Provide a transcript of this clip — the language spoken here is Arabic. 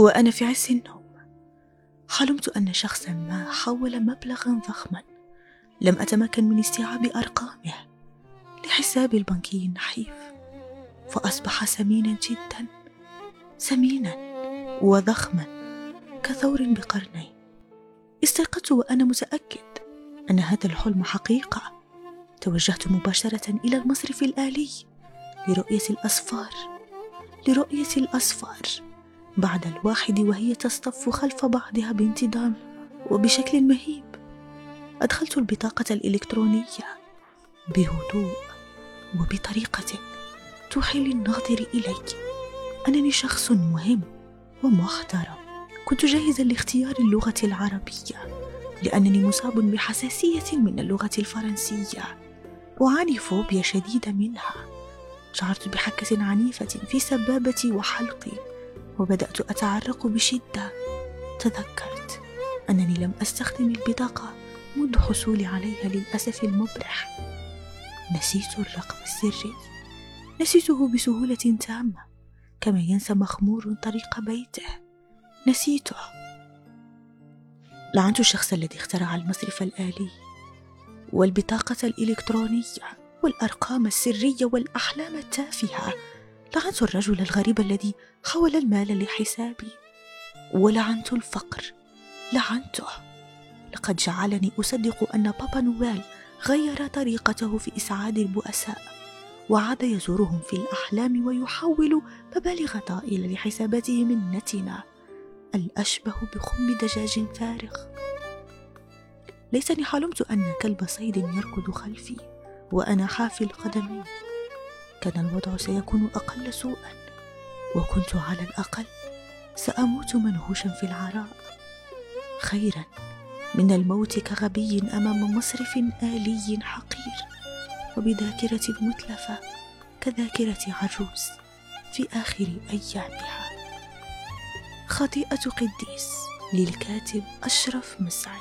وأنا في عز النوم. حلمت أن شخصا ما حول مبلغا ضخما لم أتمكن من استيعاب أرقامه لحسابي البنكي النحيف. فأصبح سمينا جدا سمينا وضخما كثور بقرنين. استيقظت وأنا متأكد أن هذا الحلم حقيقة. توجهت مباشرة إلى المصرف الآلي لرؤية الأصفار لرؤية الأصفار. بعد الواحد وهي تصطف خلف بعضها بانتظام وبشكل مهيب. أدخلت البطاقة الإلكترونية بهدوء وبطريقة توحي للناظر إلي أنني شخص مهم ومحترم. كنت جاهزا لاختيار اللغة العربية لأنني مصاب بحساسية من اللغة الفرنسية وأعاني فوبيا شديدة منها. شعرت بحكة عنيفة في سبابتي وحلقي وبدأت أتعرق بشدة. تذكرت أنني لم أستخدم البطاقة منذ حصولي عليها للأسف المبرح. نسيت الرقم السري. نسيته بسهولة تامة كما ينسى مخمور طريق بيته. نسيته. لعنت الشخص الذي اخترع المصرف الآلي والبطاقة الإلكترونية والأرقام السرية والأحلام التافهة. لعنت الرجل الغريب الذي حول المال لحسابي. ولعنت الفقر. لعنته. لقد جعلني أصدق أن بابا نويل غير طريقته في إسعاد البؤساء وعاد يزورهم في الأحلام ويحول مبالغ طائلة لحساباته من نتنا. الأشبه بخم دجاج فارغ. ليتني حلمت أن كلب صيد يركض خلفي وأنا حافي القدمين. كان الوضع سيكون أقل سوءا. وكنت على الأقل سأموت منهوشا في العراء. خيرا من الموت كغبي أمام مصرف آلي حقير. وبذاكرة متلفة كذاكرة عجوز في آخر أيامها. خطيئة قديس للكاتب أشرف مسعد.